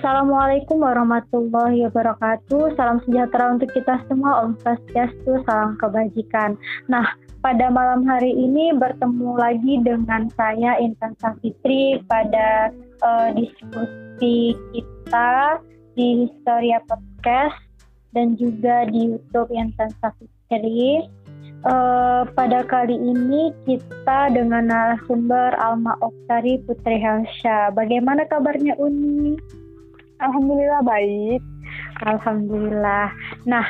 Assalamualaikum warahmatullahi wabarakatuh. Salam sejahtera untuk kita semua. Om Swastiastu, salam kebajikan. Nah, pada malam hari ini bertemu lagi dengan saya Intan Safitri pada uh, diskusi kita di Historia Podcast dan juga di YouTube Intan Safitri. Uh, pada kali ini kita dengan narasumber Alma Oktari Putri Helsha. Bagaimana kabarnya Uni? Alhamdulillah baik. Alhamdulillah. Nah,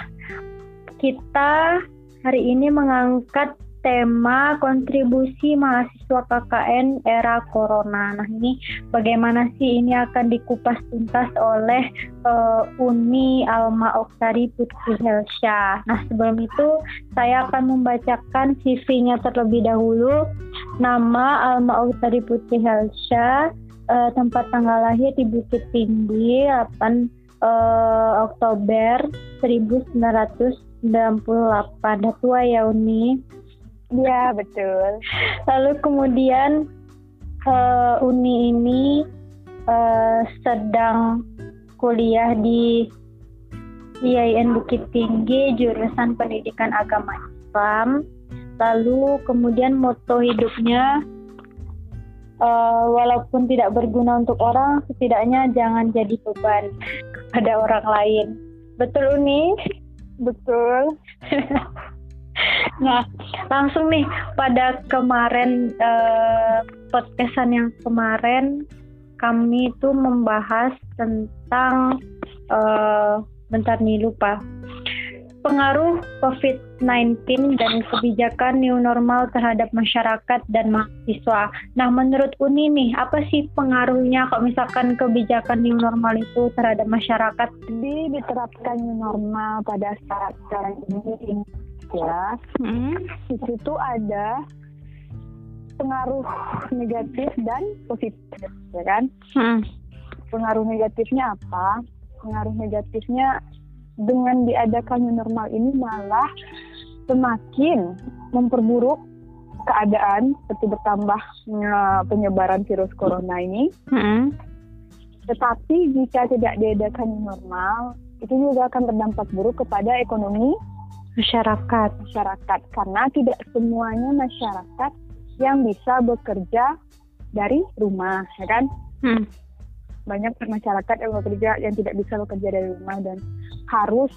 kita hari ini mengangkat tema kontribusi mahasiswa KKN era corona. Nah, ini bagaimana sih ini akan dikupas tuntas oleh uh, Uni Alma Oktari Putri Helsha. Nah, sebelum itu saya akan membacakan CV-nya terlebih dahulu. Nama Alma Oktari Putri Helsha, uh, tempat tanggal lahir di Bukit Tinggi 8 uh, eh, Oktober 1998 udah tua ya Uni? Iya betul. Lalu kemudian uh, Uni ini uh, sedang kuliah di IAIN Bukit Tinggi jurusan Pendidikan Agama Islam. Lalu kemudian moto hidupnya uh, walaupun tidak berguna untuk orang, setidaknya jangan jadi beban kepada orang lain. Betul Uni? Betul. nah, langsung nih pada kemarin uh, podcastan yang kemarin kami itu membahas tentang uh, bentar nih lupa pengaruh COVID-19 dan kebijakan new normal terhadap masyarakat dan mahasiswa. Nah, menurut Uni nih, apa sih pengaruhnya kalau misalkan kebijakan new normal itu terhadap masyarakat? Jadi diterapkan new normal pada saat sekarang ini ya, hmm. itu tuh ada pengaruh negatif dan positif, ya kan? Hmm. Pengaruh negatifnya apa? Pengaruh negatifnya dengan diadakannya normal ini malah semakin memperburuk keadaan seperti bertambahnya penyebaran virus corona ini. Hmm. Tetapi jika tidak diadakan normal, itu juga akan berdampak buruk kepada ekonomi masyarakat. Masyarakat karena tidak semuanya masyarakat yang bisa bekerja dari rumah, ya kan? Hmm banyak masyarakat yang bekerja yang tidak bisa bekerja dari rumah dan harus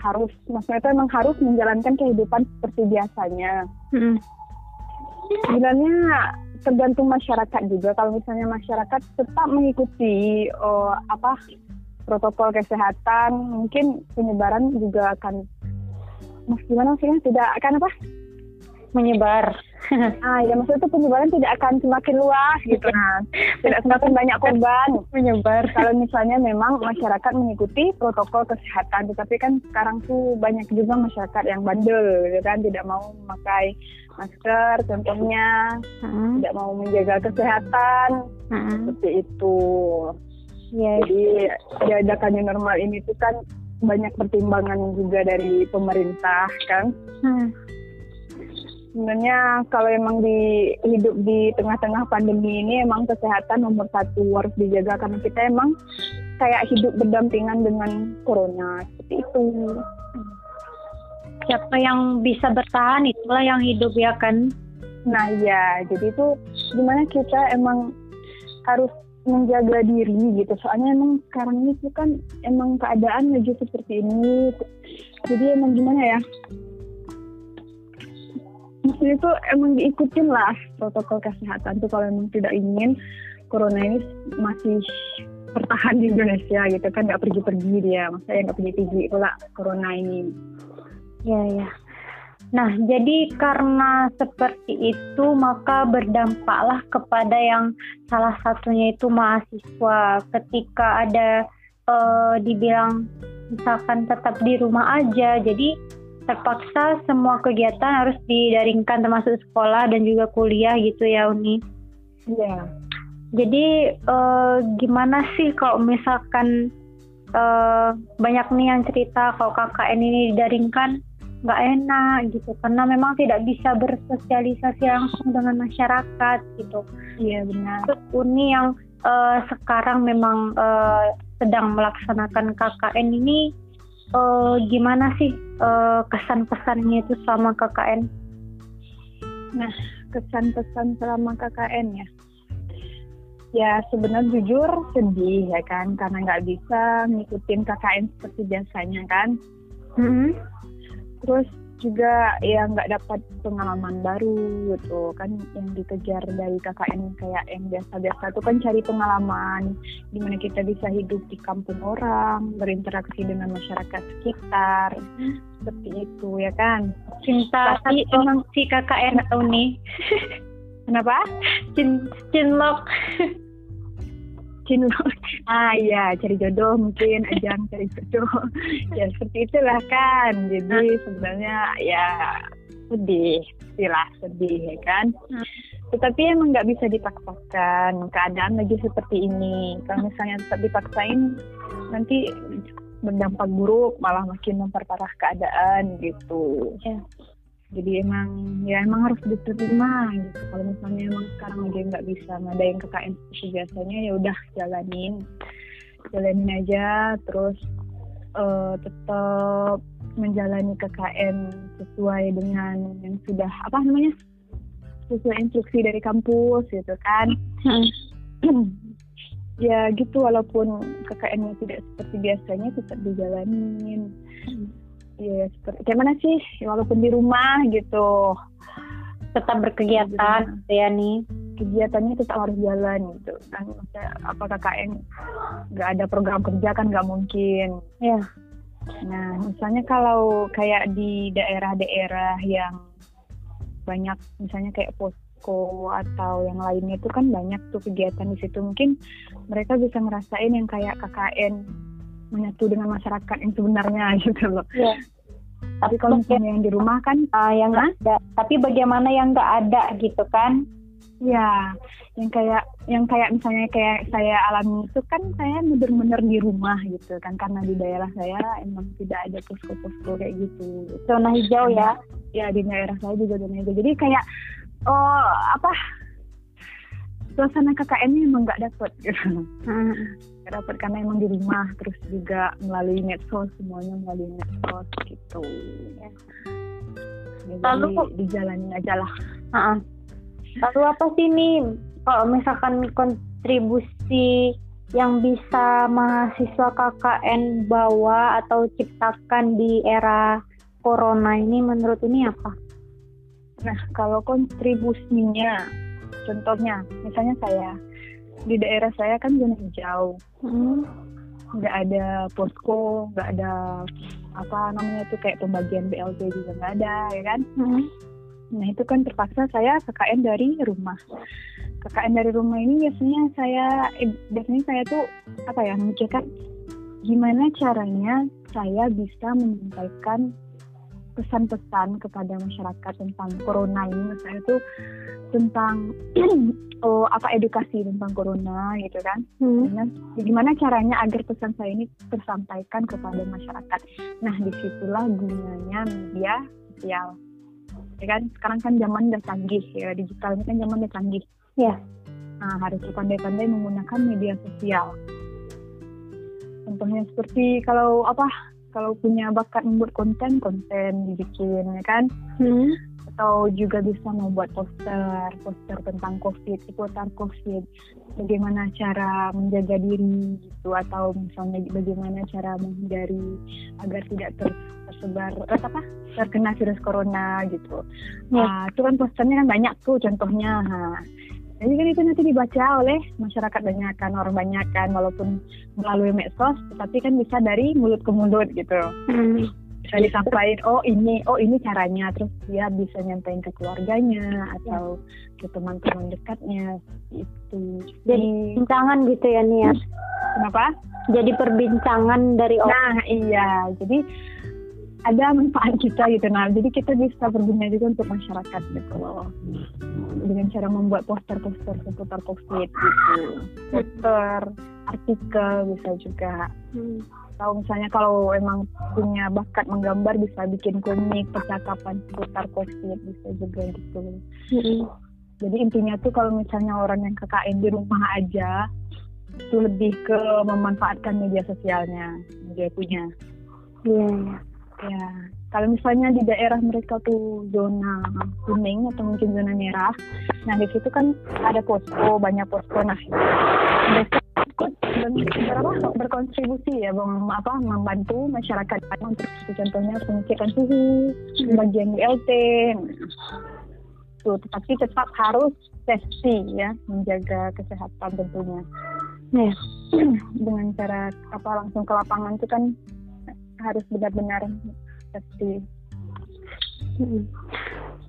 harus maksudnya itu memang harus menjalankan kehidupan seperti biasanya. Hmm. Sebenarnya tergantung masyarakat juga kalau misalnya masyarakat tetap mengikuti oh, apa protokol kesehatan mungkin penyebaran juga akan mas gimana maksudnya tidak akan apa menyebar. Ah ya maksudnya itu penyebaran tidak akan semakin luas gitu nah tidak semakin banyak korban. menyebar. Kalau misalnya memang masyarakat mengikuti protokol kesehatan tetapi kan sekarang tuh banyak juga masyarakat yang bandel gitu kan? Tidak mau memakai masker contohnya. Hmm. tidak mau menjaga kesehatan. Hmm. seperti itu. Ya jadi diadakannya normal ini tuh kan banyak pertimbangan juga dari pemerintah kan? Hmm sebenarnya kalau emang di hidup di tengah-tengah pandemi ini emang kesehatan nomor satu harus dijaga karena kita emang kayak hidup berdampingan dengan corona seperti itu. Siapa yang bisa bertahan itulah yang hidup ya kan. Nah ya, jadi itu gimana kita emang harus menjaga diri gitu. Soalnya emang sekarang ini tuh kan emang keadaan lagi seperti ini. Jadi emang gimana ya? Maksudnya tuh emang diikutin lah protokol kesehatan tuh kalau emang tidak ingin corona ini masih bertahan di Indonesia gitu kan nggak pergi-pergi dia maksudnya nggak pergi-pergi pula corona ini. Ya ya nah jadi karena seperti itu maka berdampaklah kepada yang salah satunya itu mahasiswa. Ketika ada uh, dibilang misalkan tetap di rumah aja jadi terpaksa semua kegiatan harus didaringkan termasuk sekolah dan juga kuliah gitu ya Uni. Iya. Jadi uh, gimana sih kalau misalkan uh, banyak nih yang cerita kalau KKN ini didaringkan nggak enak gitu karena memang tidak bisa bersosialisasi langsung dengan masyarakat gitu. Iya benar. Terus Uni yang uh, sekarang memang uh, sedang melaksanakan KKN ini uh, gimana sih uh, kesan-pesannya itu selama KKN? Nah, kesan-pesan selama KKN ya. Ya sebenarnya jujur sedih ya kan karena nggak bisa ngikutin KKN seperti biasanya kan. Mm -hmm. Terus juga ya nggak dapat pengalaman baru gitu. Kan yang dikejar dari KKN kayak yang biasa-biasa itu kan cari pengalaman di mana kita bisa hidup di kampung orang berinteraksi dengan masyarakat sekitar seperti itu ya kan? Cinta tapi emang si KKN atau nih kenapa? Cin cinlok cinlok ah iya cari jodoh mungkin ajang cari jodoh. Ya seperti itulah kan. Jadi sebenarnya ya sedih istilah sedih ya kan. Hmm. tetapi emang nggak bisa dipaksakan keadaan lagi seperti ini. Kalau misalnya tetap dipaksain nanti berdampak buruk malah makin memperparah keadaan gitu. Ya jadi emang ya emang harus diterima gitu. Kalau misalnya emang sekarang aja nggak bisa ngadain KKN seperti biasanya ya udah jalanin. Jalanin aja terus uh, tetap menjalani KKN sesuai dengan yang sudah apa namanya sesuai instruksi dari kampus gitu kan. Hmm. ya gitu walaupun KKN-nya tidak seperti biasanya tetap dijalanin. Hmm Iya, seperti gimana sih? Walaupun di rumah gitu. Tetap berkegiatan ya nih kegiatannya tetap harus jalan gitu. Kan apa KKN nggak ada program kerja kan nggak mungkin. Ya nah misalnya kalau kayak di daerah-daerah yang banyak misalnya kayak posko atau yang lainnya itu kan banyak tuh kegiatan di situ. Mungkin mereka bisa ngerasain yang kayak KKN menyatu dengan masyarakat yang sebenarnya gitu loh. Yeah. Tapi kalau misalnya yang di rumah kan uh, yang nggak ada. Tapi bagaimana yang nggak ada gitu kan? Ya, yang kayak yang kayak misalnya kayak saya alami itu kan saya benar-benar di rumah gitu kan karena di daerah saya emang tidak ada posko-posko kayak gitu. Zona hijau ya? Ya di daerah saya juga zona hijau. Jadi kayak oh apa suasana KKN-nya emang nggak dapet gitu. Hmm. Gak dapet karena emang di rumah terus juga melalui medsos semuanya melalui medsos gitu. Ya. Ya, Lalu jadi dijalanin aja lah. Uh-uh. Lalu apa sih nih kalau misalkan kontribusi yang bisa mahasiswa KKN bawa atau ciptakan di era corona ini menurut ini apa? Nah, kalau kontribusinya contohnya misalnya saya di daerah saya kan zona hijau hmm. nggak ada posko nggak ada apa namanya tuh kayak pembagian BLT juga nggak ada ya kan hmm. nah itu kan terpaksa saya KKN dari rumah KKN dari rumah ini biasanya saya eh, biasanya saya tuh apa ya memikirkan gimana caranya saya bisa menyampaikan pesan-pesan kepada masyarakat tentang corona ini misalnya tuh tentang oh, apa edukasi tentang corona gitu kan. Hmm. Gimana, gimana caranya agar pesan saya ini tersampaikan kepada masyarakat. Nah di situlah gunanya media sosial. Ya kan sekarang kan zaman udah canggih ya digital ini kan zaman udah canggih. Ya. Nah harus pandai-pandai menggunakan media sosial. Contohnya seperti kalau apa kalau punya bakat membuat konten konten dibikin ya kan? Hmm. atau juga bisa membuat poster poster tentang covid seputar covid. Bagaimana cara menjaga diri gitu. Atau misalnya bagaimana cara menghindari agar tidak ter tersebar eh, apa? Terkena virus corona gitu. Nah, itu kan posternya kan banyak tuh contohnya. Nah, jadi kan itu nanti dibaca oleh masyarakat banyak kan orang banyak kan walaupun melalui medsos tetapi kan bisa dari mulut ke mulut gitu. Hmm. bisa disampaikan oh ini oh ini caranya. Terus dia bisa nyampein ke keluarganya atau ke teman-teman dekatnya itu jadi perbincangan gitu ya nih ya kenapa? Jadi perbincangan dari orang nah iya. Jadi ada manfaat kita gitu nah jadi kita bisa berguna juga untuk masyarakat gitu loh dengan cara membuat poster-poster seputar covid gitu poster artikel bisa juga hmm. atau misalnya kalau emang punya bakat menggambar bisa bikin komik percakapan seputar covid bisa juga gitu hmm. jadi intinya tuh kalau misalnya orang yang KKN di rumah aja itu lebih ke memanfaatkan media sosialnya dia punya iya yeah. Ya kalau misalnya di daerah mereka tuh zona kuning atau mungkin zona merah nah di situ kan ada posko banyak posko. Nah berapa? Berkontribusi ya apa membantu masyarakat untuk contohnya pengecekan suhu bagian ILT tuh tetapi tetap harus safety ya menjaga kesehatan tentunya. Ya dengan cara apa langsung ke lapangan itu kan harus benar-benar safety hmm.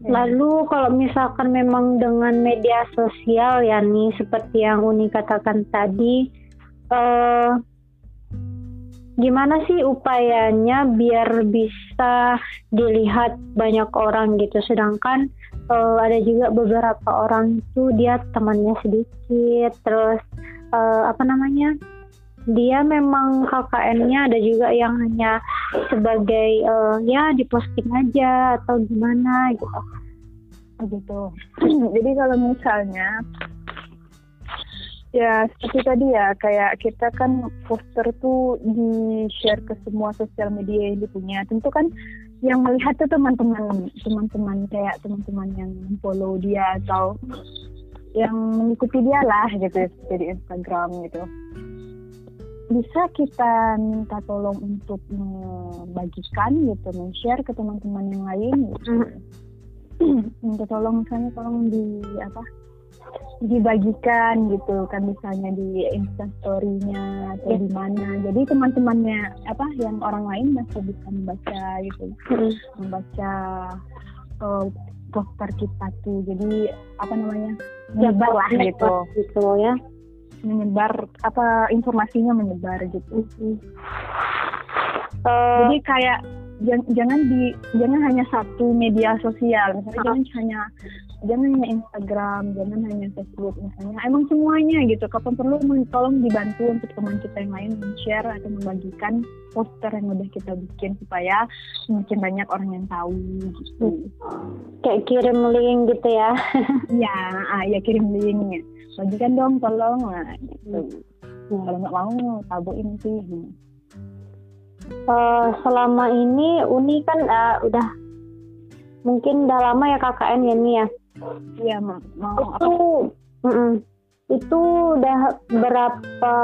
Lalu kalau misalkan memang dengan media sosial ya nih seperti yang Uni katakan tadi, eh, gimana sih upayanya biar bisa dilihat banyak orang gitu? Sedangkan uh, ada juga beberapa orang tuh dia temannya sedikit terus uh, apa namanya dia memang KKN-nya ada juga yang hanya sebagai uh, ya diposting aja atau gimana gitu. Oh, gitu. Jadi kalau misalnya ya seperti tadi ya kayak kita kan poster tuh di share ke semua sosial media yang dipunya. Tentu kan yang melihat tuh teman-teman teman-teman kayak teman-teman yang follow dia atau yang mengikuti dia lah gitu seperti di Instagram gitu bisa kita minta tolong untuk membagikan gitu men-share ke teman-teman yang lain gitu. Minta tolong misalnya tolong di apa dibagikan gitu kan misalnya di instastorynya atau di mana. Jadi teman-temannya apa yang orang lain masih bisa membaca gitu. Hmm. membaca uh, poster kita tuh. Jadi apa namanya menyebar lah gitu. gitu ya menyebar apa informasinya menyebar gitu. Uh, jadi kayak jangan di jangan hanya satu media sosial. Misalnya uh, jangan hanya jangan hanya Instagram, jangan hanya Facebook misalnya. Emang semuanya gitu. Kapan perlu tolong dibantu untuk teman kita yang lain share atau membagikan poster yang udah kita bikin supaya semakin banyak orang yang tahu gitu. Kayak kirim link gitu ya? Iya, ah, ya kirim linknya. Bagikan dong, tolong lah. Gitu. Hmm. Kalau nggak mau, tabuin sih. Uh, selama ini Uni kan uh, udah mungkin udah lama ya KKN ya nih ya Iya, mau itu, mm -mm. itu udah berapa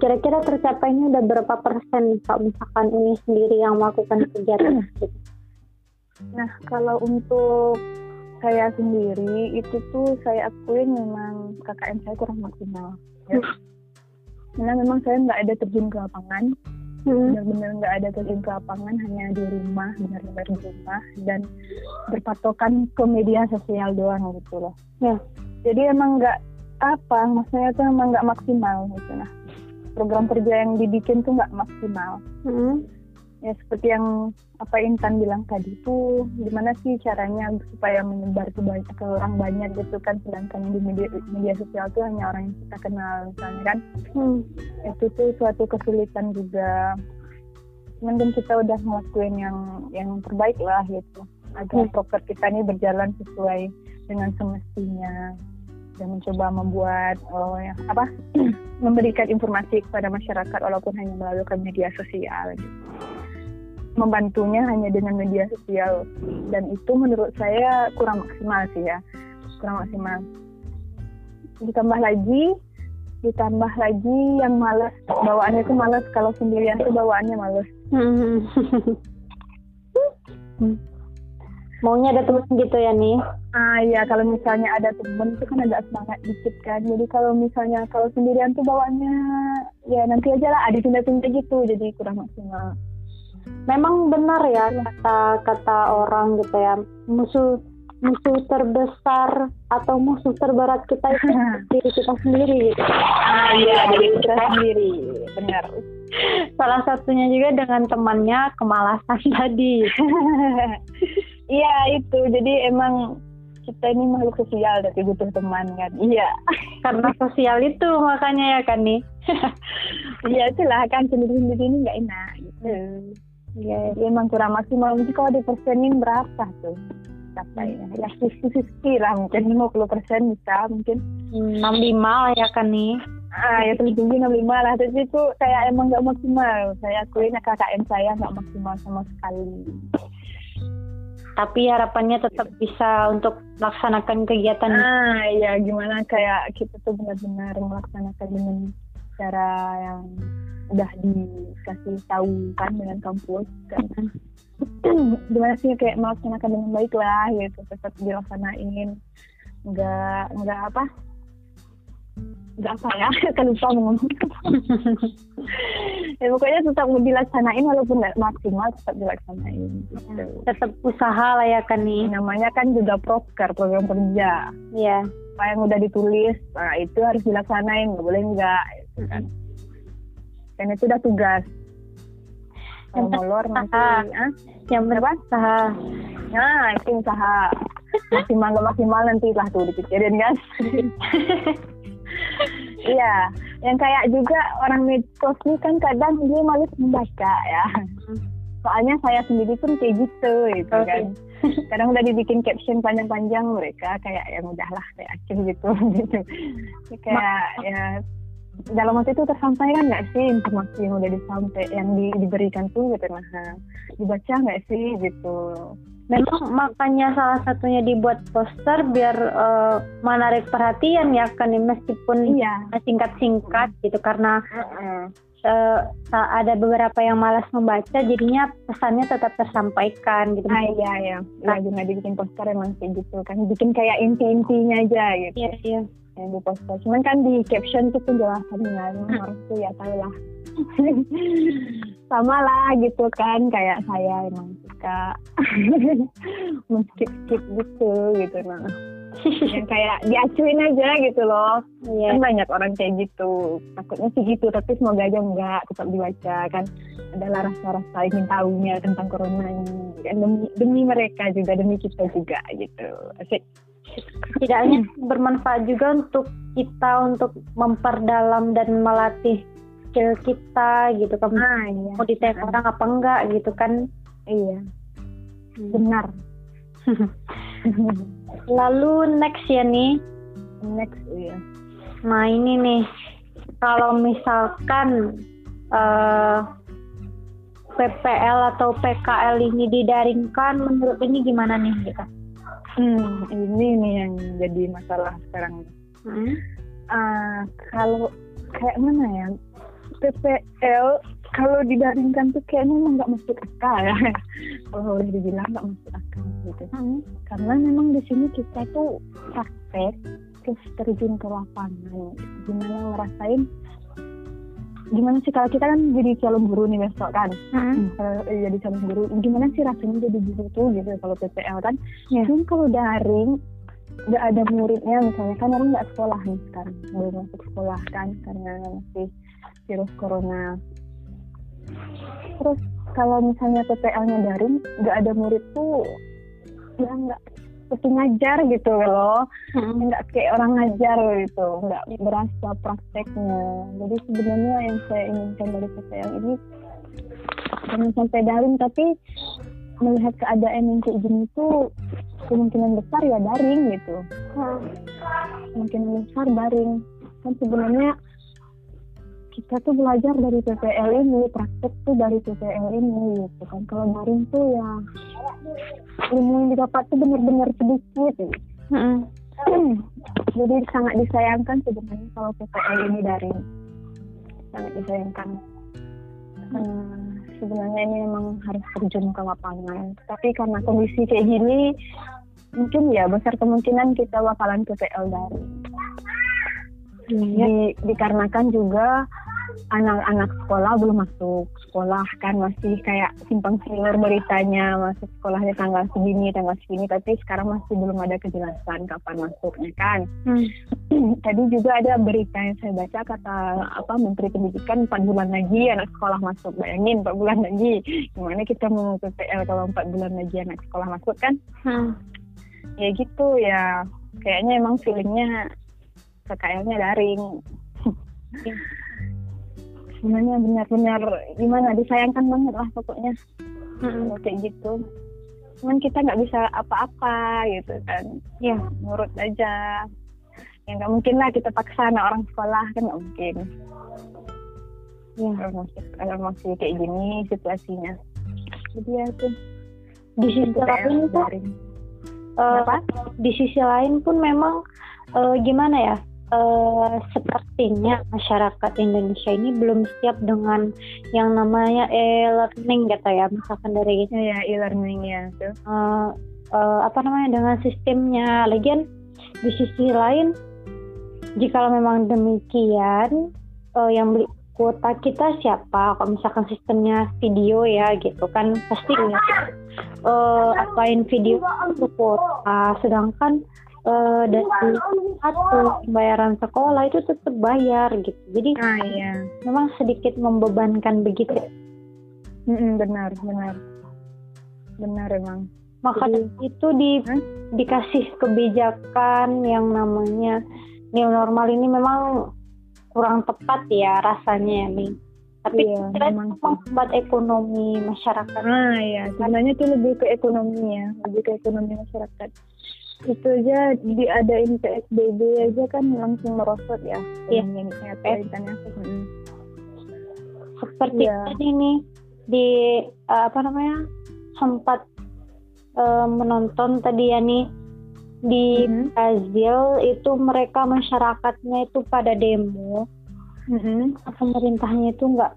kira-kira tercapainya udah berapa persen kalau misalkan ini sendiri yang melakukan kegiatan Nah, kalau untuk saya sendiri itu tuh saya akuin memang KKN saya kurang maksimal. Ya. Karena memang saya nggak ada terjun ke lapangan hmm. benar-benar nggak ada terjun ke lapangan hanya di rumah benar-benar di rumah dan berpatokan ke media sosial doang gitu loh ya jadi emang nggak apa maksudnya tuh emang nggak maksimal gitu nah program kerja yang dibikin tuh nggak maksimal hmm. Ya seperti yang apa Intan bilang tadi tuh gimana sih caranya supaya menyebar ke banyak ke orang banyak gitu kan? Sedangkan di media media sosial tuh hanya orang yang kita kenal misalnya kan? Hmm. itu tuh suatu kesulitan juga. Mungkin kita udah ngelakuin yang yang terbaik lah gitu. Agar hmm. proker kita ini berjalan sesuai dengan semestinya. Dan mencoba membuat oh, ya, apa? Memberikan informasi kepada masyarakat walaupun hanya melalui media sosial gitu membantunya hanya dengan media sosial. Dan itu menurut saya kurang maksimal sih ya. Kurang maksimal. Ditambah lagi ditambah lagi yang males bawaannya itu males. Kalau sendirian tuh bawaannya males. Maunya ada teman gitu ya nih? Ah ya kalau misalnya ada temen itu kan agak semangat dikit kan. Jadi kalau misalnya kalau sendirian tuh bawaannya ya nanti aja lah ada pindah-pindah gitu. Jadi kurang maksimal memang benar ya kata kata orang gitu ya musuh musuh terbesar atau musuh terberat kita itu diri kita sendiri gitu. Ah iya diri kita sendiri benar. Salah satunya juga dengan temannya kemalasan tadi. Iya itu jadi emang kita ini makhluk sosial tapi butuh teman kan. Iya. Karena sosial itu makanya ya kan nih. Iya itulah kan sendiri-sendiri ini nggak enak gitu. Iya, ya, emang kurang maksimal. Mungkin kalau dipersenin berapa tuh? Berapa ya? Ya, sisi-sisi lah mungkin 50 persen bisa mungkin. 65 lah ya kan nih. ah ya paling tinggi 65 lah tapi itu kayak emang nggak maksimal saya akuin KKN saya nggak maksimal sama sekali tapi harapannya tetap bisa untuk melaksanakan kegiatan ah ya gimana kayak kita tuh benar-benar melaksanakan dengan cara yang udah dikasih tahu kan dengan kampus kan gimana sih kayak melaksanakan dengan baik lah gitu. Tetap dilaksanain. Nggak nggak apa? Nggak apa ya? Kan lupa ngomong. Ya pokoknya tetap dilaksanain walaupun nggak maksimal tetap dilaksanain gitu. tetap usaha lah ya kan nih. Namanya kan juga proker program kerja. Ya apa yang udah ditulis nah itu harus dilaksanain nggak boleh enggak gitu kan dan itu udah tugas kalau molor nanti ah yang berusaha nah itu usaha maksimal nggak maksimal nanti lah tuh dipikirin kan Iya, yang kayak juga orang medsos nih kan kadang dia malas membaca ya. Soalnya saya sendiri pun kayak gitu gitu okay. kan. Kadang udah dibikin caption panjang-panjang mereka kayak yang udahlah kayak akhir gitu gitu. Kayak ya dalam waktu itu tersampaikan nggak sih informasi yang udah disampaikan yang di, diberikan tuh gitu nah dibaca nggak sih gitu Memang makanya salah satunya dibuat poster biar uh, menarik perhatian ya kan meskipun iya. singkat-singkat gitu karena uh-uh. uh, ada beberapa yang malas membaca jadinya pesannya tetap tersampaikan gitu. Ah iya iya. Lagi nggak dibikin poster emang kayak gitu kan bikin kayak inti-intinya aja gitu. Iya iya. Yang di poster. Cuman kan di caption itu penjelasannya harus tuh ya tahu lah. sama lah gitu kan kayak saya emang suka men-skip skip gitu gitu nah. Yang kayak diacuin aja gitu loh. Yeah. kan banyak orang kayak gitu. Takutnya sih gitu tapi semoga aja enggak tetap dibaca kan. Adalah rasa-rasa ingin tahunya tentang corona ini. Kan demi, demi mereka juga demi kita juga gitu. Asik tidaknya bermanfaat juga untuk kita untuk memperdalam dan melatih skill kita gitu kan. Ah, iya. mau ditanya orang apa enggak gitu kan. Iya. Hmm. benar. Lalu next ya nih. Next iya. Nah ini nih. Kalau misalkan uh, eh, PPL atau PKL ini didaringkan menurut ini gimana nih kita? Hmm, ini nih yang jadi masalah sekarang. Hmm? Uh, kalau kayak mana ya? PPL kalau didaringkan tuh kayaknya emang nggak masuk akal ya kalau boleh dibilang nggak masuk akal gitu hmm. karena memang di sini kita tuh praktek terus terjun ke lapangan gimana ngerasain gimana sih kalau kita kan jadi calon guru nih besok kan hmm. kalau jadi calon guru gimana sih rasanya jadi guru tuh gitu kalau PPL kan yeah. kalau daring nggak ada muridnya misalnya kan orang nggak sekolah nih sekarang belum masuk sekolah kan karena masih virus corona terus kalau misalnya PPL-nya daring nggak ada murid tuh ya nggak seperti ngajar gitu loh hmm. nggak kayak orang ngajar gitu nggak berasa prakteknya jadi sebenarnya yang saya inginkan dari PPL ini jangan sampai daring tapi melihat keadaan yang kayak gini tuh kemungkinan besar ya daring gitu hmm. kemungkinan besar daring kan sebenarnya kita tuh belajar dari PPL ini, praktek tuh dari PPL ini gitu kan. Kalau daring tuh ya ilmu yang didapat tuh benar-benar sedikit gitu. Mm -hmm. Jadi sangat disayangkan sebenarnya kalau PPL ini daring. Sangat disayangkan. Hmm, sebenarnya ini memang harus terjun ke lapangan. Tapi karena kondisi kayak gini, mungkin ya besar kemungkinan kita bakalan PPL daring. Di, dikarenakan juga anak-anak sekolah belum masuk sekolah kan masih kayak simpang siur beritanya masuk sekolahnya tanggal segini tanggal segini tapi sekarang masih belum ada kejelasan kapan masuknya kan. Hmm. tadi juga ada berita yang saya baca kata apa Menteri Pendidikan empat bulan lagi anak sekolah masuk. Bayangin empat bulan lagi. Gimana kita mau PPL kalau empat bulan lagi anak sekolah masuk kan? Hmm. ya gitu ya. Kayaknya emang feelingnya PKL-nya daring. Iya sebenarnya benar-benar gimana disayangkan banget lah pokoknya. Hmm. kayak gitu. Cuman kita nggak bisa apa-apa gitu kan. Ya nurut aja. Ya nggak mungkin lah kita paksa anak orang sekolah kan nggak mungkin. Ya kalau masih, kalau masih kayak gini situasinya. Jadi ya tuh di sisi lain tuh uh, di sisi lain pun memang uh, gimana ya uh, sepertinya masyarakat Indonesia ini belum siap dengan yang namanya e-learning gitu ya misalkan dari ya e-learning ya. Uh, uh, apa namanya dengan sistemnya. Lagian di sisi lain jika memang demikian uh, yang beli kuota kita siapa? Kalau misalkan sistemnya video ya gitu kan pasti uh, apain video untuk kuota. Sedangkan uh, dari satu pembayaran sekolah itu tetap bayar gitu. Jadi ah, iya. memang sedikit membebankan begitu. Mm -mm, benar benar. Benar emang. Maka jadi, itu di hmm? dikasih kebijakan yang namanya new normal ini memang kurang tepat ya rasanya nih tapi iya, memang ekonomi masyarakat. Ah ya sebenarnya itu lebih ke ekonomi ya lebih ke ekonomi masyarakat itu aja diadain PSBB aja kan langsung merosot ya iya internet hmm. seperti ya. tadi nih di uh, apa namanya sempat uh, menonton tadi ya nih di mm-hmm. Brazil itu mereka masyarakatnya itu pada demo mm-hmm. pemerintahnya itu nggak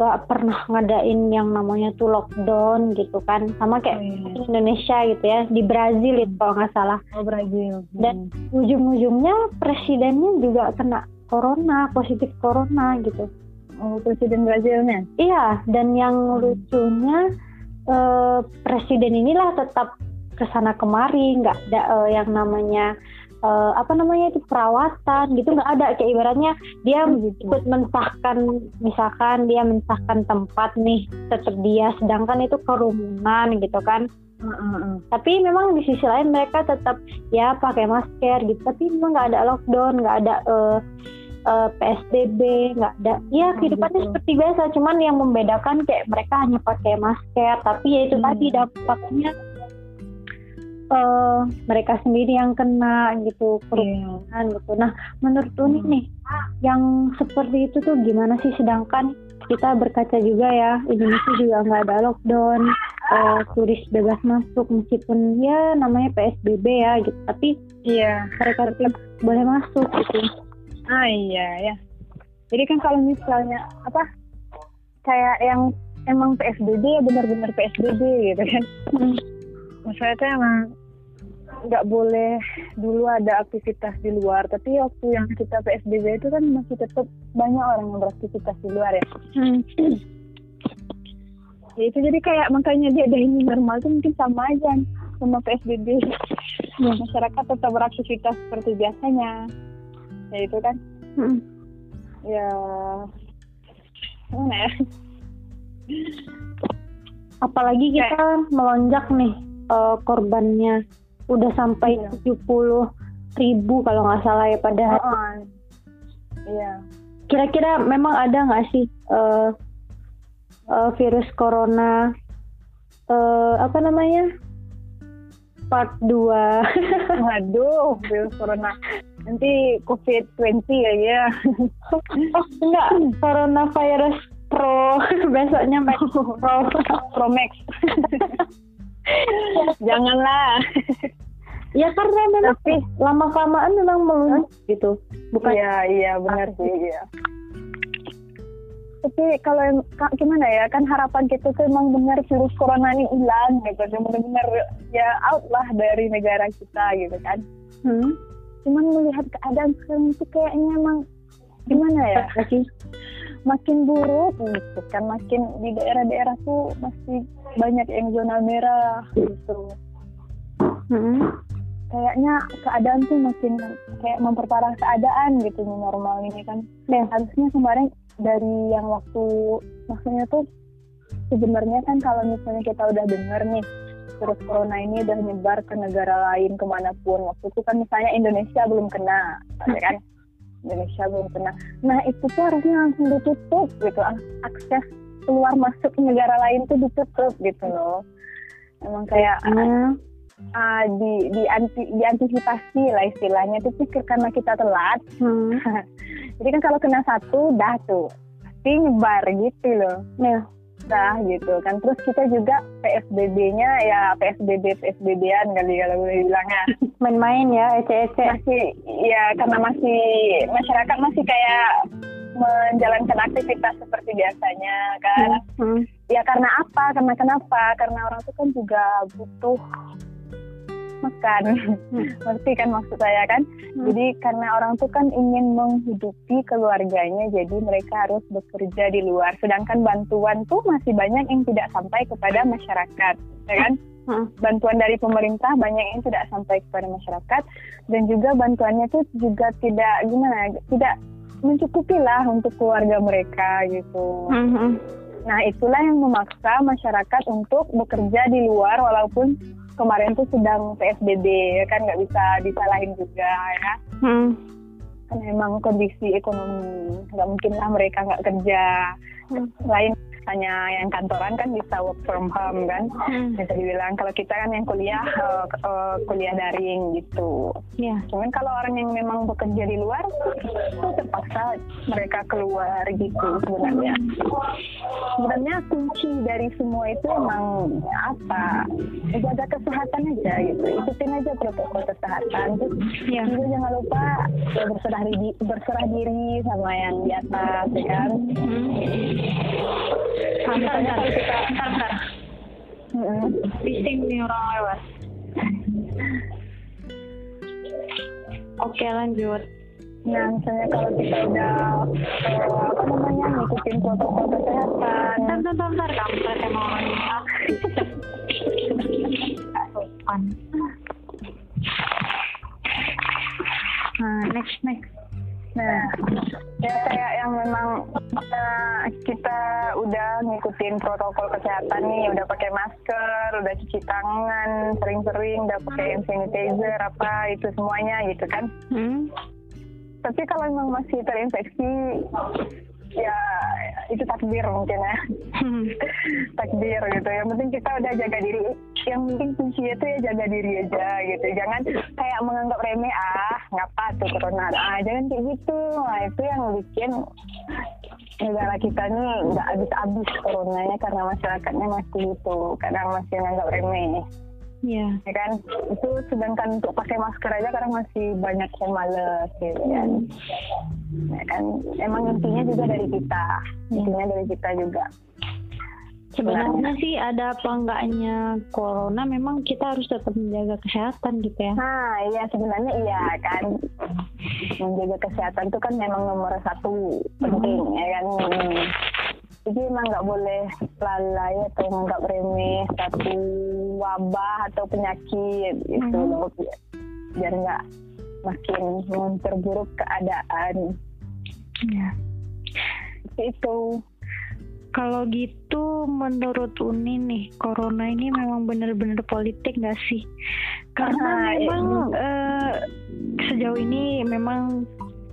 nggak pernah ngadain yang namanya tuh lockdown gitu kan sama kayak oh, iya. Indonesia gitu ya di Brazil itu kalau nggak salah oh Brazil hmm. dan ujung-ujungnya presidennya juga kena corona positif corona gitu oh presiden Brazilnya iya dan yang hmm. lucunya eh, presiden inilah tetap ke sana kemari nggak ada uh, yang namanya uh, apa namanya itu perawatan gitu nggak ada kayak ibaratnya dia oh, gitu. ikut mensahkan misalkan dia mensahkan tempat nih tetap dia sedangkan itu kerumunan gitu kan Mm-hmm. Tapi memang di sisi lain mereka tetap ya pakai masker gitu. Tapi memang nggak ada lockdown, nggak ada uh, uh, PSBB, nggak ada. Ya kehidupannya seperti biasa. Cuman yang membedakan kayak mereka hanya pakai masker. Tapi ya itu hmm. tadi dampaknya uh, mereka sendiri yang kena gitu kerumunan yeah. gitu. Nah menurut Uni hmm. nih yang seperti itu tuh gimana sih? Sedangkan kita berkaca juga ya Indonesia juga nggak ada lockdown, uh, turis bebas masuk meskipun ya namanya PSBB ya gitu. Tapi iya yeah. mereka tetap boleh masuk gitu. Ah iya ya. Jadi kan kalau misalnya apa kayak yang emang PSBB ya benar-benar PSBB gitu kan. Hmm. Maksudnya itu emang nggak boleh dulu ada aktivitas di luar tapi waktu yang kita PSBB itu kan masih tetap banyak orang yang beraktivitas di luar ya hmm. ya itu jadi kayak makanya dia ada ini normal itu mungkin sama aja sama PSBB ya. masyarakat tetap beraktivitas seperti biasanya ya itu kan hmm. ya mana ya apalagi kita kayak, melonjak nih uh, korbannya udah sampai iya. tujuh puluh ribu kalau nggak salah ya pada hari. Oh, iya. Kira-kira memang ada nggak sih uh, uh, virus corona uh, apa namanya part 2 Waduh, virus corona. Nanti COVID-20 ya ya. oh, enggak, coronavirus Pro. Besoknya Max Pro. Pro Max. Janganlah. Ya karena memang Tapi, lama kelamaan memang melunjak gitu. Bukan Iya, iya benar sih, iya. Tapi kalau gimana ya, kan harapan kita tuh emang benar virus corona ini hilang gitu. Benar-benar ya out lah dari negara kita gitu kan. Hmm. Cuman melihat keadaan sekarang itu kayaknya emang gimana ya? makin buruk gitu kan makin di daerah-daerah tuh masih banyak yang zona merah gitu hmm. Kayaknya keadaan tuh makin kayak memperparah keadaan gitu normal ini kan dan harusnya kemarin dari yang waktu maksudnya tuh sebenarnya kan kalau misalnya kita udah dengar nih virus corona ini udah nyebar ke negara lain ke mana pun waktu itu kan misalnya Indonesia belum kena ya kan Indonesia belum kena. Nah itu tuh harusnya langsung ditutup gitu akses keluar masuk negara lain tuh ditutup gitu loh. Emang kayak hmm. Uh, di di anti diantisipasi lah istilahnya. Itu karena kita telat. Hmm. jadi kan kalau kena satu dah tuh. Pasti nyebar gitu loh. Nah. Dah gitu kan. Terus kita juga PSBB-nya ya PSBB PSBB-an kali kalau boleh bilangnya main-main ya ece-ece. Masih ya karena masih masyarakat masih kayak menjalankan aktivitas seperti biasanya kan. Hmm. hmm. ya karena apa? Karena kenapa? Karena orang itu kan juga butuh makan. Ngerti kan maksud saya kan? Hmm. jadi karena orang tuh kan ingin menghidupi keluarganya jadi mereka harus bekerja di luar. Sedangkan bantuan tuh masih banyak yang tidak sampai kepada masyarakat ya kan? Hmm. bantuan dari pemerintah banyak yang tidak sampai kepada masyarakat. Dan juga bantuannya tuh juga tidak gimana tidak mencukupi lah untuk keluarga mereka gitu. Hmm. nah itulah yang memaksa masyarakat untuk bekerja di luar walaupun kemarin tuh sedang PSBB ya kan nggak bisa disalahin juga ya hmm. kan emang kondisi ekonomi nggak mungkin lah mereka nggak kerja hmm. lain hanya yang kantoran kan bisa work from home kan? Hmm. bisa dibilang kalau kita kan yang kuliah uh, uh, kuliah daring gitu. Yeah. cuman kalau orang yang memang bekerja di luar itu terpaksa mereka keluar gitu sebenarnya. Sebenarnya kunci dari semua itu emang apa? Jaga kesehatan aja gitu. Ikutin aja protokol kesehatan. Terus yeah. juga jangan lupa ya, berserah diri berserah diri sama yang di atas ya kan? Hmm bentar, bentar, bentar, bentar. Bising nih orang lewat. Oke lanjut. Nah, misalnya kalau kita udah uh, apa namanya ngikutin protokol kesehatan. Bentar, bentar, bentar, kampret emang orangnya. Sopan. Nah, next, next. Nah, ya kayak yang memang uh, kita udah ngikutin protokol kesehatan nih, udah pakai masker, udah cuci tangan, sering-sering udah pakai hand sanitizer apa itu semuanya gitu kan. Hmm. Tapi kalau memang masih terinfeksi, ya itu takdir mungkin ya. Hmm. takdir gitu. Yang penting kita udah jaga diri. Yang penting kunci itu ya jaga diri aja gitu. Jangan kayak menganggap remeh ah ngapa tuh corona? Ah jangan kayak gitu. Nah itu yang bikin negara kita ini nggak habis-habis coronanya karena masyarakatnya masih itu kadang masih menganggap remeh Iya. Yeah. Ya kan? Itu sedangkan untuk pakai masker aja karena masih banyak yang males gitu kan. Ya kan? Emang intinya juga dari kita. Intinya dari kita juga. Sebenarnya sih ada apa enggaknya corona memang kita harus tetap menjaga kesehatan gitu ya. Nah iya sebenarnya iya kan menjaga kesehatan itu kan memang nomor satu penting hmm. ya kan. Jadi emang nggak boleh lalai atau nggak remeh satu wabah atau penyakit itu hmm. loh biar nggak makin memperburuk keadaan. Ya. Itu kalau gitu menurut Uni nih, corona ini memang benar-benar politik gak sih? Karena ah, memang uh, sejauh ini memang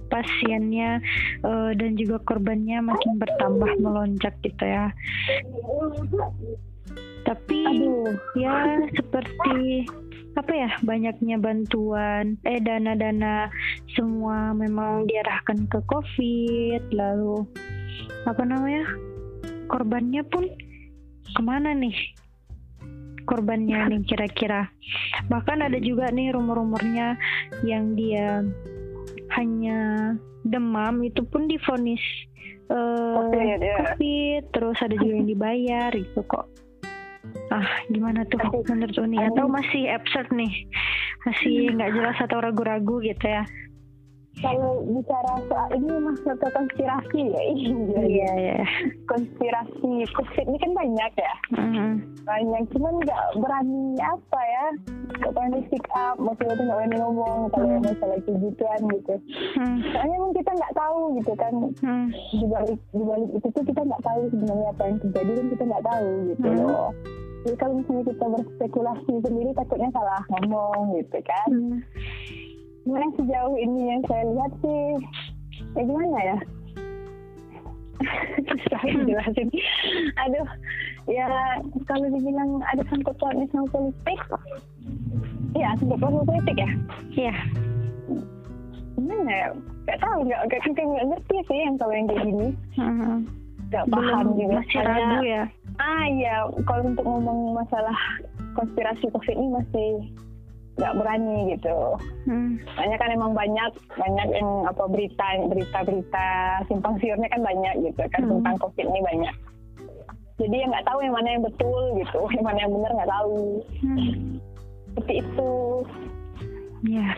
pasiennya uh, dan juga korbannya makin bertambah melonjak gitu ya. Tapi Aduh. ya seperti apa ya banyaknya bantuan eh dana-dana semua memang diarahkan ke covid lalu apa namanya korbannya pun ke mana nih korbannya nih kira-kira bahkan ada juga nih rumor-rumornya yang dia hanya demam itu pun difonis uh, COVID, ya. COVID terus ada juga yang dibayar itu kok. Ah gimana tuh menurut Uni? Atau masih absurd nih. Masih nggak jelas atau ragu-ragu gitu ya kalau bicara soal ini masuk ke konspirasi ya iya iya ya. konspirasi covid ini kan banyak ya mm-hmm. banyak cuman nggak berani apa ya nggak berani speak up maksudnya tuh nggak berani ngomong kalau mm. masalah kebutuhan gitu mm. soalnya emang kita nggak tahu gitu kan mm. di balik di balik itu tuh kita nggak tahu sebenarnya apa yang terjadi kan kita nggak tahu gitu mm. loh jadi kalau misalnya kita berspekulasi sendiri takutnya salah ngomong gitu kan mm yang sejauh ini yang saya lihat sih ya gimana ya susah jelasin aduh ya kalau dibilang ada sangkut pautnya sama politik Iya, sempat proses politik ya? Iya. Gimana ya? Gak tahu, gak, gak, gak, gak ngerti sih yang kalau yang kayak gini. Hmm. Gak paham Belum, juga. Masih ragu ya. Ah iya, kalau untuk ngomong masalah konspirasi COVID ini masih nggak berani gitu. Hmm. Soalnya kan emang banyak banyak yang apa berita berita berita simpang siurnya kan banyak gitu kan Hmm. tentang COVID ini banyak. Jadi yang nggak tahu yang mana yang betul gitu, yang mana yang benar nggak tahu. Hmm. Seperti itu. Iya.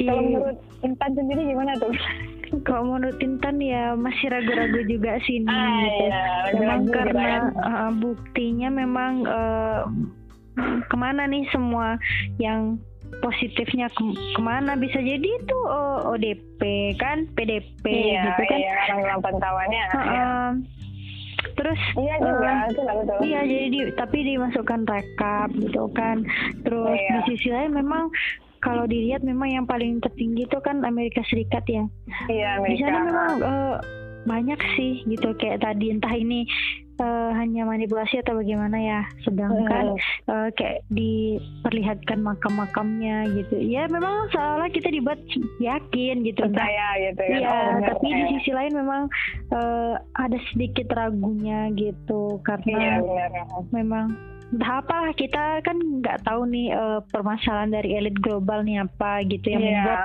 Kalau Iya. menurut Intan sendiri gimana tuh? Kalau menurut Intan ya masih ragu-ragu juga sih ini. Ah, gitu. iya, Memang karena gitu kan. uh, buktinya memang uh, ke mana nih semua yang positifnya ke- ke mana bisa jadi itu uh, ODP kan PDP iya, gitu kan. iya, orang pantauannya. Uh, iya. terus Iya juga, uh, betul. Iya, jadi di, tapi dimasukkan rekap gitu kan. Terus Iya. di sisi lain memang kalau dilihat memang yang paling tertinggi itu kan Amerika Serikat ya. Iya, Di Amerika. sana memang eh, banyak sih gitu kayak tadi entah ini eh, hanya manipulasi atau bagaimana ya. Sedangkan eh, kayak diperlihatkan makam-makamnya gitu. Ya memang seolah kita dibuat yakin gitu. Gitu kan. Oh, benar, tapi di sisi lain memang eh, ada sedikit ragunya gitu karena benar. memang entah apa kita kan nggak tahu nih eh, permasalahan dari elit global nih apa gitu yang Iya, membuat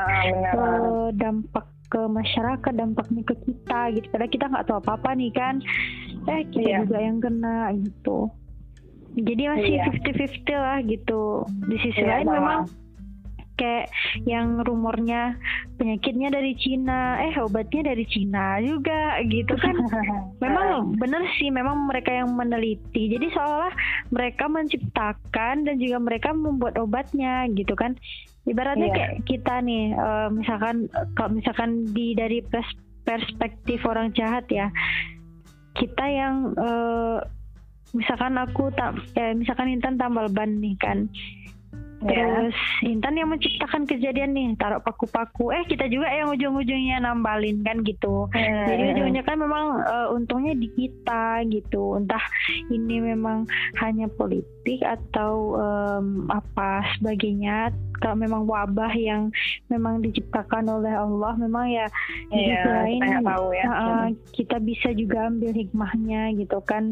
eh, dampak ke masyarakat dampaknya ke kita gitu padahal kita nggak tahu apa apa nih kan eh kita Iya. juga yang kena gitu jadi masih Iya. 50-50 lah gitu di sisi Iya, lain sama. memang kayak yang rumornya penyakitnya dari Cina eh obatnya dari Cina juga gitu kan memang benar sih memang mereka yang meneliti jadi seolah mereka menciptakan dan juga mereka membuat obatnya gitu kan ibaratnya Iya. kayak kita nih eh, misalkan kalau misalkan di dari pers- perspektif orang jahat ya kita yang eh, misalkan aku tak eh, misalkan Intan tambal ban nih kan Iya. Terus Intan yang menciptakan kejadian nih, taruh paku-paku. Eh kita juga yang ujung-ujungnya nambalin kan gitu. Hmm. Jadi ujungnya kan memang eh, untungnya di kita gitu. Entah ini memang hanya politik atau em, apa sebagainya. Kalau memang wabah yang memang diciptakan oleh Allah, memang ya di Iya, sisi lain tahu ya. eh, kita bisa juga ambil hikmahnya gitu kan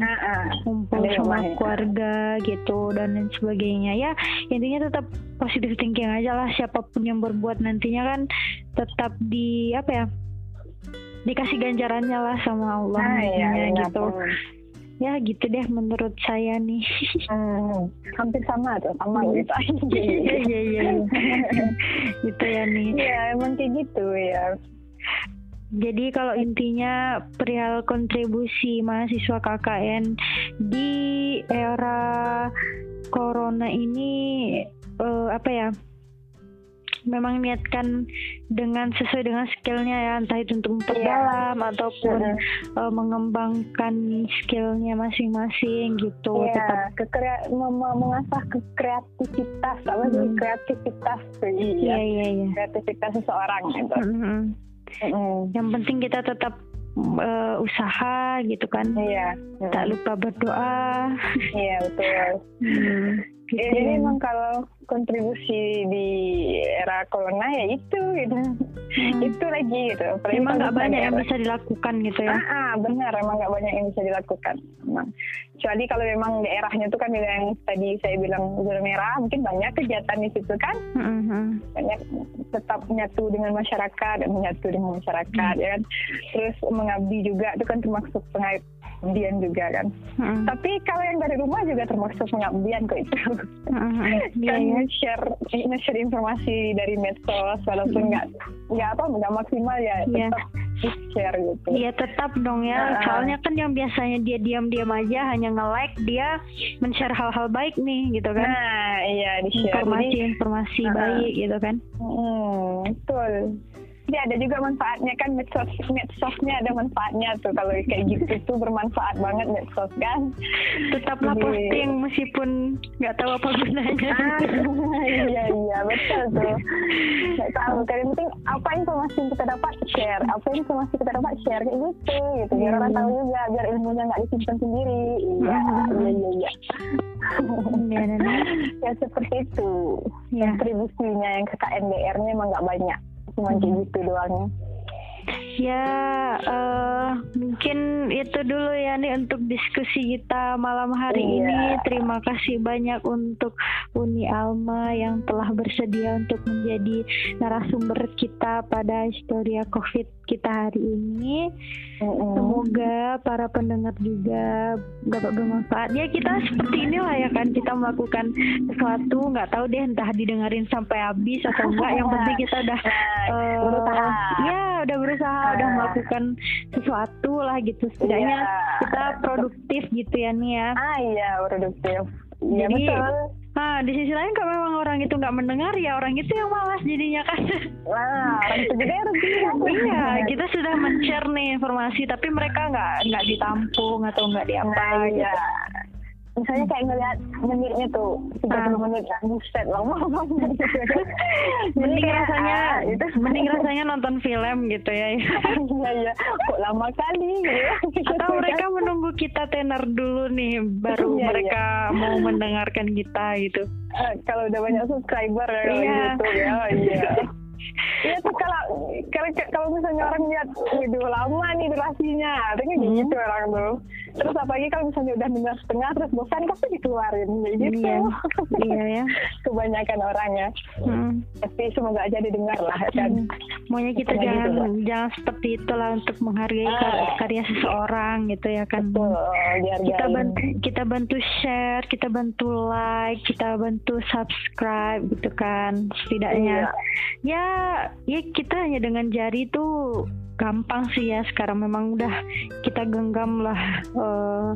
kumpul Ada sama keluarga gitu dan lain sebagainya ya intinya tetap positive thinking aja lah siapa pun yang berbuat nantinya kan tetap di apa ya dikasih ganjarannya lah sama Allah Ah, iya, nantinya benar. gitu ya gitu deh menurut saya nih Hmm, hampir sama tuh, sama Hmm. gitu. iya iya iya gitu ya nih Iya, emang kayak gitu ya. Jadi kalau intinya perihal kontribusi mahasiswa KKN di era corona ini eh, apa ya? Memang niatkan dengan sesuai dengan skillnya ya, entah itu untuk memperdalam ataupun Mm-mm. eh, mengembangkan skillnya masing-masing gitu. Iya, Tetap kekrea- mem- mengasah ke kreativitas, apa sih Hmm. kreativitas tuh, iya iya. iya iya. Kreativitas seseorang gitu. Mm-mm. Mm-mm. Yang penting kita tetap eh, usaha gitu kan. Iya, Tak lupa berdoa. iya betul. Hmm, gitu Ya, jadi ya. emang kalau kontribusi di era corona ya itu gitu, Hmm. itu lagi gitu. Apalagi Emang nggak banyak yang bisa dilakukan gitu ya. Ah, ah, benar emang nggak banyak yang bisa dilakukan. Emang. Kecuali kalau memang daerahnya itu kan yang tadi saya bilang zona merah, mungkin banyak kegiatan di situ kan, Mhm. banyak tetap menyatu dengan masyarakat dan menyatu dengan masyarakat ya kan. Terus mengabdi juga itu kan termasuk pengabdian juga kan. Mhm. Tapi kalau yang dari rumah juga termasuk pengabdian kok itu. Iya kan ya. share nge-share informasi dari medsos walaupun nggak nggak apa nggak maksimal ya Iya. tetap share gitu. Iya tetap dong ya. Ah. Soalnya kan yang biasanya dia diam-diam aja hanya nge-like dia men-share hal-hal baik nih gitu kan. Nah, iya di share. Informasi-informasi Ah. baik gitu kan. Hmm, betul. Jadi ada juga manfaatnya kan medsos medsosnya ada manfaatnya tuh kalau kayak gitu tuh bermanfaat banget medsos kan. Tetaplah Jadi- posting meskipun nggak tahu apa gunanya. Ah, iya iya betul tuh. Nggak tahu kan yang penting apa informasi yang kita dapat share, apa informasi kita dapat share kayak gitu gitu biar orang Hmm. tahu juga biar ilmunya nggak disimpan sendiri. Iya Hmm. iya iya iya. ya, ya seperti itu ya. kontribusinya yang ke KNDR-nya emang nggak banyak cuma hmm. gitu doang Ya, uh, mungkin itu dulu ya nih untuk diskusi kita malam hari iya. ini. Terima kasih banyak untuk Uni Alma yang telah bersedia untuk menjadi narasumber kita pada historia COVID kita hari ini. Mm-hmm. Semoga para pendengar juga dapat bermanfaat. Ya kita seperti inilah ya kan kita melakukan sesuatu nggak tahu deh entah didengarin sampai habis atau enggak. Yang penting kita udah uh, ya udah berusaha udah melakukan sesuatu lah gitu. Setidaknya yeah. kita produktif gitu ya nih ya. Ah iya produktif. Iya betul Nah, di sisi lain kalau memang orang itu nggak mendengar ya orang itu yang malas jadinya kan. Wah, orang itu juga yang Iya, kita sudah men-share nih informasi tapi mereka nggak nggak ditampung atau nggak diapa nah, gitu. Iya misalnya kayak ngeliat menitnya tuh 30 uh. menit buset lama banget mending kayak, rasanya ah, itu mending rasanya nonton film gitu ya iya iya kok lama kali gitu atau mereka menunggu kita tenar dulu nih baru iya, mereka iya. mau mendengarkan kita gitu uh, kalau udah banyak subscriber ya iya. YouTube ya iya Iya tuh kalau kalau kalau misalnya orang lihat video lama nih durasinya, artinya hmm. gitu orang tuh. Terus apalagi kalau misalnya udah dengar setengah terus bosan pasti dikeluarin gitu. Iya, iya ya. Kebanyakan orang ya. Hmm. Tapi semoga aja didengar lah ya kan. Hmm. Maunya kita Semoga jangan gitu, jangan seperti itulah untuk menghargai ah. karya seseorang gitu ya kan. Betul, kita bantu kita bantu share, kita bantu like, kita bantu subscribe gitu kan. Setidaknya iya. ya ya kita hanya dengan jari itu gampang sih ya. Sekarang memang udah kita genggam lah uh,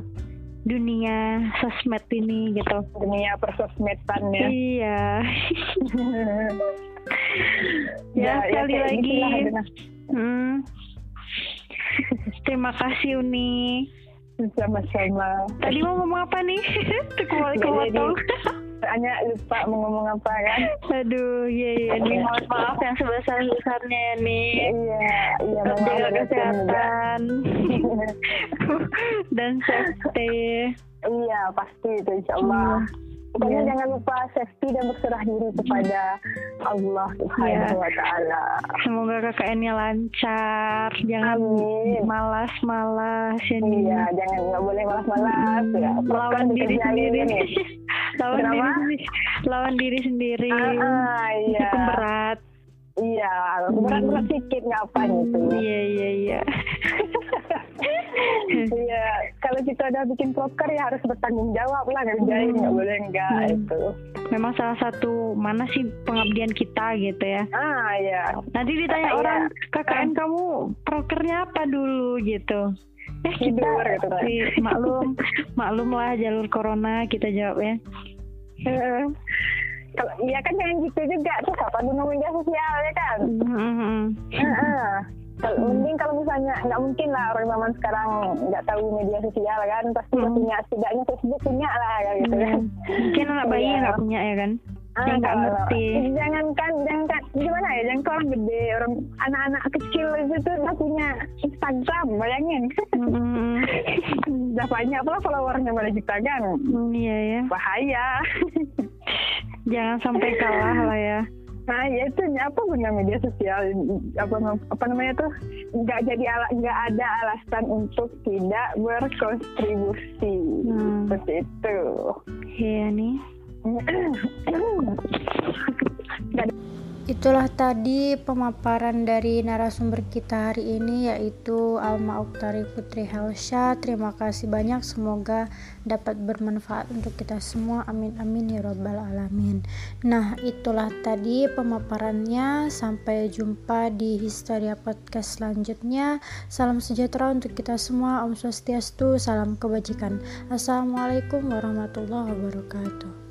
dunia sosmed ini gitu. Dunia persosmedan ya. Iya. Ya, ya, ya sekali ya, lagi. hmm. terima kasih Uni. Sama-sama. Tadi mau ngomong apa nih? Kembali ke hanya lupa mau ngomong apa kan aduh iya iya nih mohon maaf yang sebesar besarnya nih iya iya jaga kesehatan dan safety iya pasti itu insya Allah hmm. Pokoknya yeah. jangan lupa safety dan berserah diri kepada Allah Subhanahu yeah. wa taala. Semoga KKN-nya lancar, jangan malas-malas ya. Iya, jangan nggak boleh malas-malas hmm. ya. Melawan diri sendiri. diri lawan diri sendiri. Ah, ah, iya. Berat. Iya, berat-berat hmm. sedikit ngapain itu. Iya, iya, iya. Iya, kalau kita udah bikin proker ya harus bertanggung jawab lah ngerjain nggak hmm. boleh enggak hmm. itu. Memang salah satu mana sih pengabdian kita gitu ya? Ah iya. Nanti ditanya Kaya, orang KKN kamu prokernya apa dulu gitu. Eh kita Tidur, gitu, kan. maklum maklum lah jalur corona kita jawab ya. Kalau iya kan jangan gitu juga tuh kapan dulu media sosial ya kan. Mm -hmm. Kalau mending kalau misalnya nggak mungkin lah orang zaman sekarang nggak tahu media sosial kan pasti hmm. punya setidaknya Facebook punya lah gitu kan. Mungkin anak bayi iya. nggak punya ya kan? Ah, yang nggak ngerti. Jangan kan, jangan kan, gimana ya? Jangan orang gede, orang anak-anak kecil itu tuh udah punya Instagram, bayangin. Hmm. udah banyak pula followernya pada kita kan. Hmm, iya ya. Bahaya. jangan sampai kalah lah ya. Nah, ya itu apa punya media sosial apa apa namanya tuh nggak jadi ala, nggak ada alasan untuk tidak berkontribusi hmm. seperti itu. Iya nih. Itulah tadi pemaparan dari narasumber kita hari ini yaitu Alma Uktari Putri Helsha. Terima kasih banyak semoga dapat bermanfaat untuk kita semua. Amin amin ya robbal alamin. Nah, itulah tadi pemaparannya. Sampai jumpa di Historia Podcast selanjutnya. Salam sejahtera untuk kita semua. Om Swastiastu, salam kebajikan. Assalamualaikum warahmatullahi wabarakatuh.